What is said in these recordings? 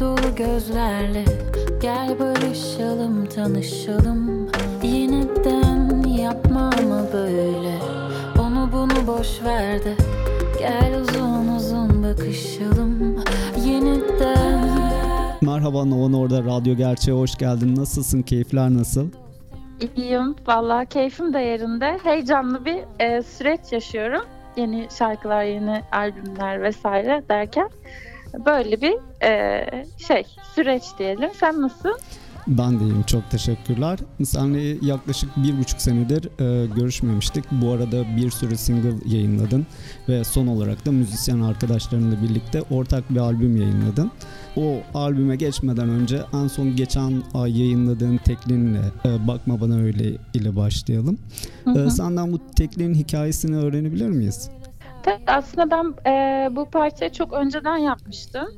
Dolu gözlerle Gel barışalım tanışalım Yeniden yapma ama böyle Onu bunu boş ver de Gel uzun uzun bakışalım Yeniden Merhaba Novan orada Radyo Gerçeğe hoş geldin. Nasılsın? Keyifler nasıl? İyiyim. Vallahi keyfim de yerinde. Heyecanlı bir e, süreç yaşıyorum. Yeni şarkılar, yeni albümler vesaire derken böyle bir e, şey süreç diyelim. Sen nasılsın? Ben de iyiyim. Çok teşekkürler. Seninle yaklaşık bir buçuk senedir e, görüşmemiştik. Bu arada bir sürü single yayınladın ve son olarak da müzisyen arkadaşlarınla birlikte ortak bir albüm yayınladın. O albüme geçmeden önce en son geçen ay yayınladığın teklinle e, Bakma Bana Öyle ile başlayalım. Hı hı. E, senden bu teklinin hikayesini öğrenebilir miyiz? Aslında ben e, bu parçayı çok önceden yapmıştım.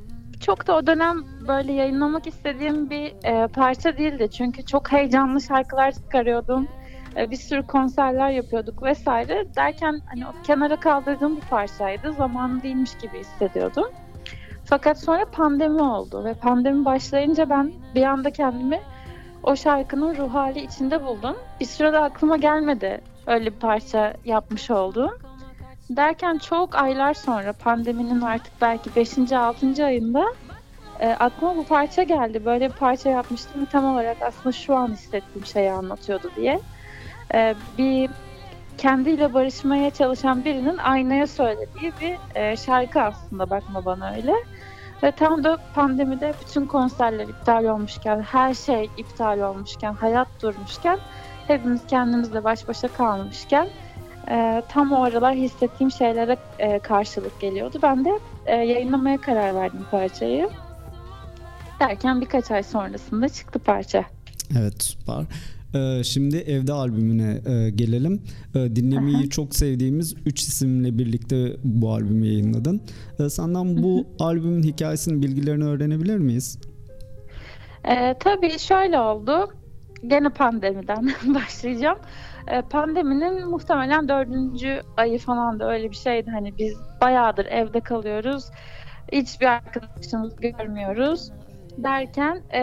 Çok da o dönem böyle yayınlamak istediğim bir e, parça değildi. Çünkü çok heyecanlı şarkılar çıkarıyordum. E, bir sürü konserler yapıyorduk vesaire. Derken hani o kenara kaldırdığım bir parçaydı. Zamanı değilmiş gibi hissediyordum. Fakat sonra pandemi oldu ve pandemi başlayınca ben bir anda kendimi o şarkının ruh hali içinde buldum. Bir sürede aklıma gelmedi öyle bir parça yapmış olduğum. Derken çok aylar sonra pandeminin artık belki 5. 6. ayında e, aklıma bu parça geldi. Böyle bir parça yapmıştım tam olarak aslında şu an hissettiğim şeyi anlatıyordu diye. E, bir kendiyle barışmaya çalışan birinin aynaya söylediği bir e, şarkı aslında bakma bana öyle. Ve tam da pandemide bütün konserler iptal olmuşken, her şey iptal olmuşken, hayat durmuşken, hepimiz kendimizle baş başa kalmışken e, tam o aralar hissettiğim şeylere e, karşılık geliyordu. Ben de e, yayınlamaya karar verdim parçayı. Derken birkaç ay sonrasında çıktı parça. Evet süper. Ee, şimdi Evde albümüne e, gelelim. Ee, dinlemeyi Aha. çok sevdiğimiz 3 isimle birlikte bu albümü yayınladın. Senden bu albümün hikayesinin bilgilerini öğrenebilir miyiz? Ee, tabii şöyle oldu. Gene pandemiden başlayacağım. Ee, pandeminin muhtemelen dördüncü ayı falan da öyle bir şeydi. Hani biz bayağıdır evde kalıyoruz. Hiçbir arkadaşımızı görmüyoruz. Derken e,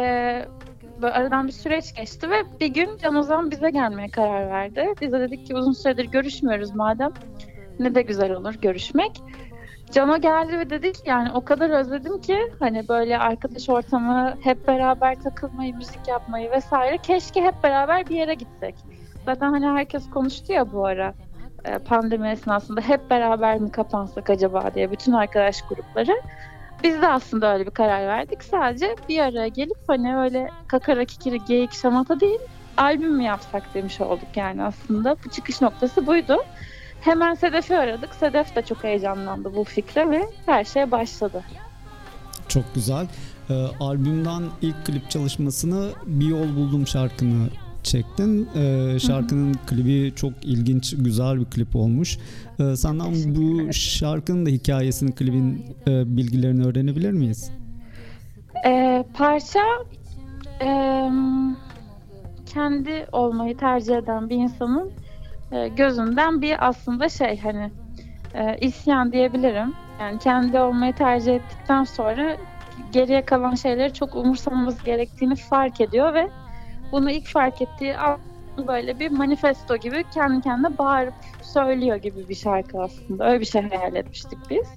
böyle aradan bir süreç geçti ve bir gün Can Ozan bize gelmeye karar verdi. Biz de dedik ki uzun süredir görüşmüyoruz madem. Ne de güzel olur görüşmek. Can'a geldi ve dedik yani o kadar özledim ki hani böyle arkadaş ortamı hep beraber takılmayı, müzik yapmayı vesaire. Keşke hep beraber bir yere gitsek. Zaten hani herkes konuştu ya bu ara e, pandemi esnasında hep beraber mi kapansak acaba diye bütün arkadaş grupları. Biz de aslında öyle bir karar verdik. Sadece bir araya gelip hani öyle kakara kikiri geyik şamata değil albüm mü yapsak demiş olduk yani aslında. Bu çıkış noktası buydu. Hemen Sedef'i aradık. Sedef de çok heyecanlandı bu fikre ve her şey başladı. Çok güzel. Ee, albümden ilk klip çalışmasını Bir Yol Buldum şarkını çektin. Ee, şarkının klibi çok ilginç, güzel bir klip olmuş. Ee, senden bu şarkının da hikayesini, klibin e, bilgilerini öğrenebilir miyiz? Ee, parça e, kendi olmayı tercih eden bir insanın e, gözünden bir aslında şey hani e, isyan diyebilirim. Yani kendi olmayı tercih ettikten sonra geriye kalan şeyleri çok umursamamız gerektiğini fark ediyor ve bunu ilk fark ettiği an böyle bir manifesto gibi kendi kendine bağırıp söylüyor gibi bir şarkı aslında. Öyle bir şey hayal etmiştik biz.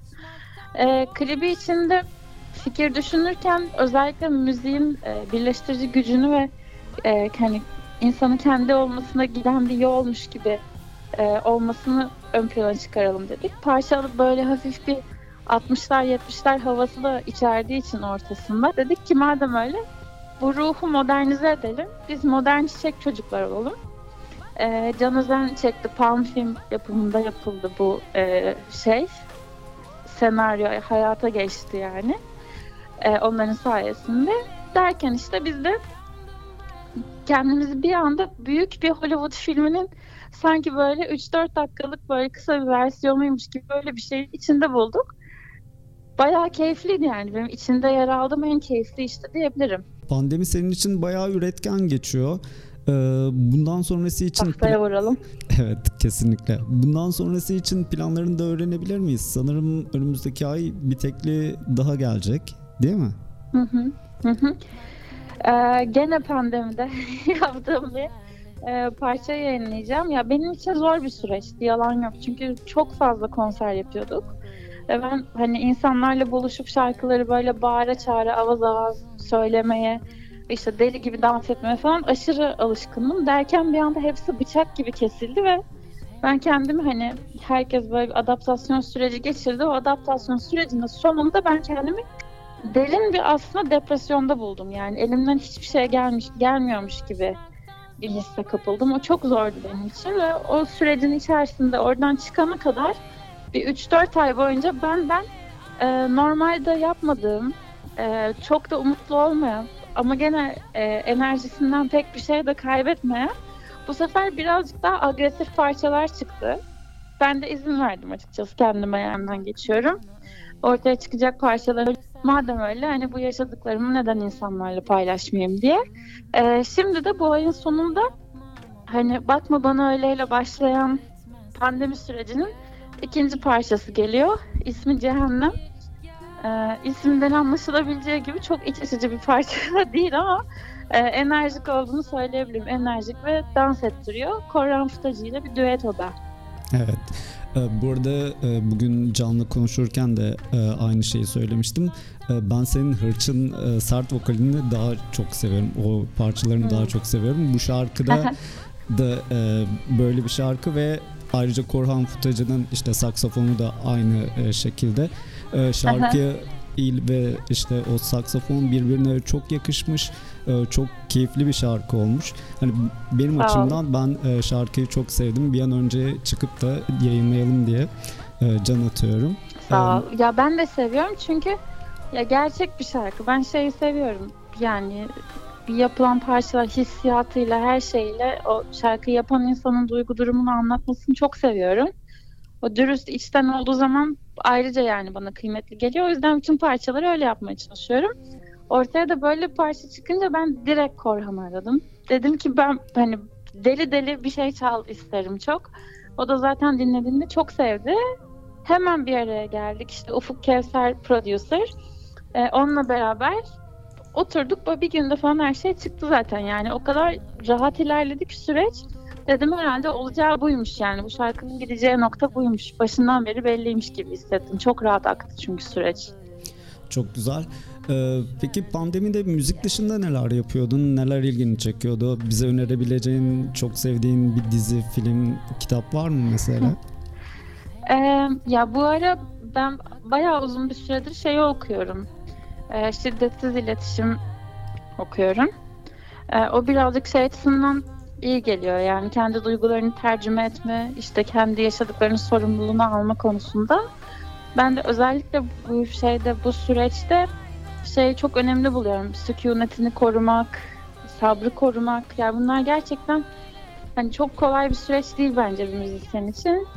E, klibi içinde fikir düşünürken özellikle müziğin e, birleştirici gücünü ve e, hani insanın kendi olmasına giden bir yolmuş gibi e, olmasını ön plana çıkaralım dedik. Parça böyle hafif bir 60'lar 70'ler havası da içerdiği için ortasında dedik ki madem öyle bu ruhu modernize edelim. Biz modern çiçek çocuklar olalım. E, Can Özen çekti. Palm Film yapımında yapıldı bu e, şey senaryo hayata geçti yani. E, onların sayesinde. Derken işte biz de kendimizi bir anda büyük bir Hollywood filminin sanki böyle 3-4 dakikalık böyle kısa bir versiyonuymuş gibi böyle bir şeyin içinde bulduk. Bayağı keyifliydi yani. Benim içinde yer aldığım en keyifli işte diyebilirim. Pandemi senin için bayağı üretken geçiyor. Ee, bundan sonrası için Tahtaya vuralım. evet kesinlikle. Bundan sonrası için planlarını da öğrenebilir miyiz? Sanırım önümüzdeki ay bir tekli daha gelecek, değil mi? Hı hı. Hı hı. Ee, gene pandemide yaptığım bir e, parça yayınlayacağım. Ya benim için zor bir süreçti, yalan yok. Çünkü çok fazla konser yapıyorduk. Ve ben hani insanlarla buluşup şarkıları böyle bağıra çağıra avaz avaz söylemeye, işte deli gibi dans etmeye falan aşırı alışkınım. Derken bir anda hepsi bıçak gibi kesildi ve ben kendimi hani herkes böyle bir adaptasyon süreci geçirdi. O adaptasyon sürecinin sonunda ben kendimi derin bir aslında depresyonda buldum. Yani elimden hiçbir şey gelmiş gelmiyormuş gibi bir hisse kapıldım. O çok zordu benim için ve o sürecin içerisinde oradan çıkana kadar bir 3-4 ay boyunca ben ben e, normalde yapmadığım, e, çok da umutlu olmayan ama gene e, enerjisinden pek bir şey de kaybetmeyen bu sefer birazcık daha agresif parçalar çıktı. Ben de izin verdim açıkçası kendime yandan geçiyorum. Ortaya çıkacak parçaları madem öyle hani bu yaşadıklarımı neden insanlarla paylaşmayayım diye. Ee, şimdi de bu ayın sonunda hani bakma bana öyleyle başlayan pandemi sürecinin ikinci parçası geliyor. İsmi Cehennem. Ee, isimden anlaşılabileceği gibi çok iç açıcı bir parça değil ama e, enerjik olduğunu söyleyebilirim. Enerjik ve dans ettiriyor. Korhan Futacı ile bir düet o da. Evet. Ee, Bu arada e, bugün canlı konuşurken de e, aynı şeyi söylemiştim. E, Ben senin hırçın sert vokalini daha çok seviyorum. O parçalarını daha çok seviyorum. Bu şarkıda da böyle bir şarkı ve ayrıca Korhan Futacı'nın işte saksafonu da aynı e, şekilde. E, Şarkıya il ve işte o saksafon birbirine çok yakışmış. E, Çok keyifli bir şarkı olmuş. Hani benim Sağ açımdan ben e, şarkıyı çok sevdim. Bir an önce çıkıp da yayınlayalım diye e, can atıyorum. Sağ ol. Ya ben de seviyorum çünkü ya gerçek bir şarkı. Ben şeyi seviyorum. Yani yapılan parçalar hissiyatıyla her şeyle o şarkıyı yapan insanın duygu durumunu anlatmasını çok seviyorum. O dürüst içten olduğu zaman ayrıca yani bana kıymetli geliyor. O yüzden bütün parçaları öyle yapmaya çalışıyorum. Ortaya da böyle bir parça çıkınca ben direkt Korhan'ı aradım. Dedim ki ben hani deli deli bir şey çal isterim çok. O da zaten dinlediğinde çok sevdi. Hemen bir araya geldik. İşte Ufuk Kevser producer. Ee, onunla beraber oturduk. Bir günde falan her şey çıktı zaten. Yani o kadar rahat ilerledik süreç. Dedim herhalde olacağı buymuş yani. Bu şarkının gideceği nokta buymuş. Başından beri belliymiş gibi hissettim. Çok rahat aktı çünkü süreç. Çok güzel. Ee, peki pandemide müzik dışında neler yapıyordun? Neler ilgini çekiyordu? Bize önerebileceğin, çok sevdiğin bir dizi, film, kitap var mı mesela? Ee, ya bu ara ben bayağı uzun bir süredir şeyi okuyorum. Ee, şiddetsiz iletişim okuyorum. Ee, o birazcık şey açısından iyi geliyor. Yani kendi duygularını tercüme etme, işte kendi yaşadıklarının sorumluluğunu alma konusunda. Ben de özellikle bu şeyde, bu süreçte şey çok önemli buluyorum. Sükunetini korumak, sabrı korumak. Yani bunlar gerçekten hani çok kolay bir süreç değil bence bir müzisyen için.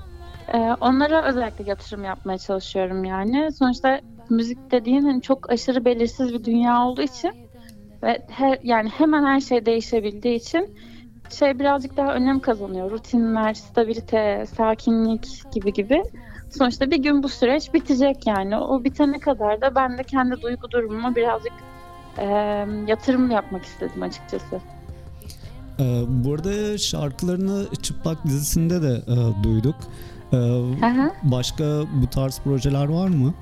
Ee, onlara özellikle yatırım yapmaya çalışıyorum yani. Sonuçta müzik dediğin hani çok aşırı belirsiz bir dünya olduğu için ve her, yani hemen her şey değişebildiği için şey birazcık daha önem kazanıyor. Rutinler, stabilite, sakinlik gibi gibi. Sonuçta bir gün bu süreç bitecek yani. O bitene kadar da ben de kendi duygu durumuma birazcık e, yatırım yapmak istedim açıkçası. Ee, bu arada şarkılarını Çıplak dizisinde de e, duyduk. Ee, başka bu tarz projeler var mı?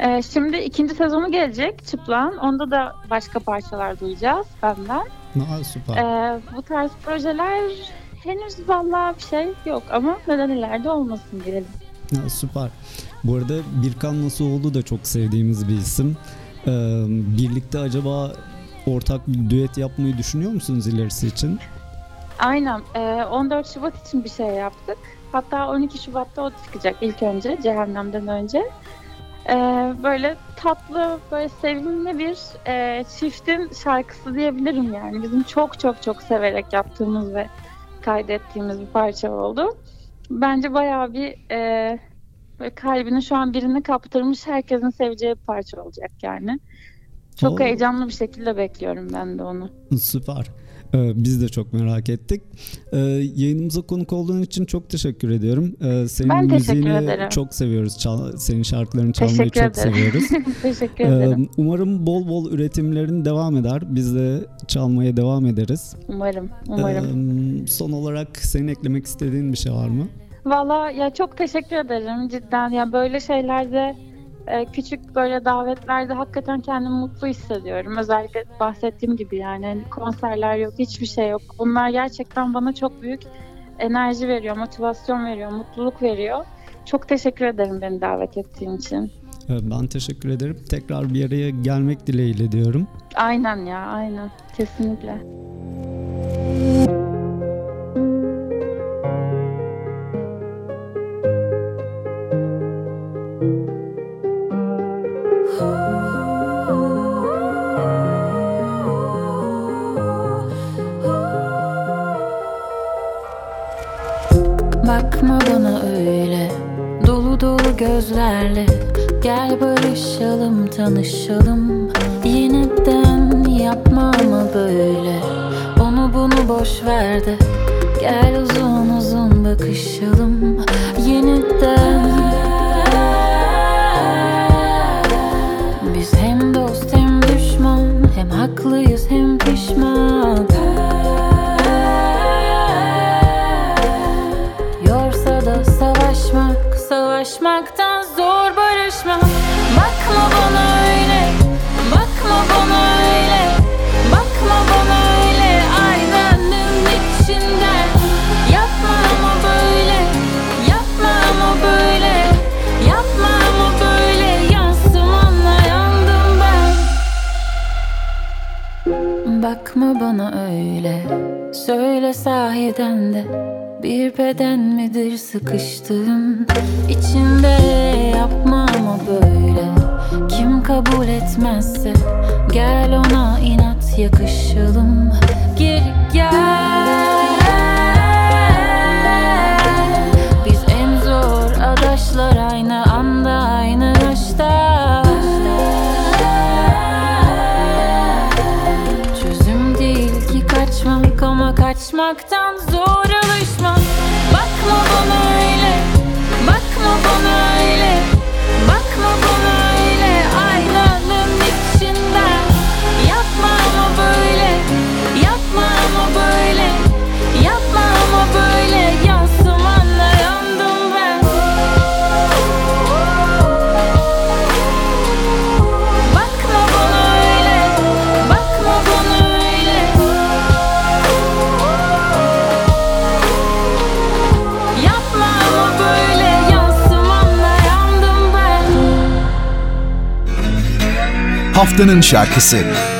Ee, şimdi ikinci sezonu gelecek Çıplak'ın. Onda da başka parçalar duyacağız benden. Aa, süper. Ee, bu tarz projeler henüz vallahi bir şey yok ama neden ileride olmasın diyelim. Ha, süper. Bu arada Birkan Nasuoğlu da çok sevdiğimiz bir isim. Ee, birlikte acaba ortak bir düet yapmayı düşünüyor musunuz ilerisi için? Aynen. ee, 14 Şubat için bir şey yaptık. Hatta 12 Şubat'ta o çıkacak ilk önce Cehennem'den önce. Ee, böyle tatlı, böyle sevimli bir e, çiftin şarkısı diyebilirim yani. Bizim çok çok çok severek yaptığımız ve kaydettiğimiz bir parça oldu. Bence bayağı bir e, kalbini şu an birini kaptırmış herkesin seveceği bir parça olacak yani. Çok Oo. heyecanlı bir şekilde bekliyorum ben de onu. Süper. Ee, biz de çok merak ettik. Ee, yayınımıza konuk olduğun için çok teşekkür ediyorum. Ee, senin ben müziğini ederim. çok seviyoruz. Çal, senin şarkılarını çalmayı teşekkür çok ederim. seviyoruz. teşekkür ederim. Umarım bol bol üretimlerin devam eder. Biz de çalmaya devam ederiz. Umarım, umarım. Son olarak senin eklemek istediğin bir şey var mı? Valla ya çok teşekkür ederim cidden. Ya böyle şeylerde e, küçük böyle davetlerde hakikaten kendimi mutlu hissediyorum. Özellikle bahsettiğim gibi yani hani konserler yok, hiçbir şey yok. Bunlar gerçekten bana çok büyük enerji veriyor, motivasyon veriyor, mutluluk veriyor. Çok teşekkür ederim beni davet ettiğin için. Ben teşekkür ederim. Tekrar bir araya gelmek dileğiyle diyorum. Aynen ya, aynen. Kesinlikle. Bakma gözlerle. Gel barışalım tanışalım. Yeniden yapma ama böyle. Onu bunu boş ver de. Gel uzun uzun bakışalım. Yeniden Bakma bana öyle. Söyle sahiden de bir beden midir sıkıştığım? İçinde yapma ama böyle. Kim kabul etmezse gel ona inat yakışalım. Geri gel. Biz en zor adaşlar aynı anda kaçmaktan zor Haftanın şarkısı. Aradım cennet Can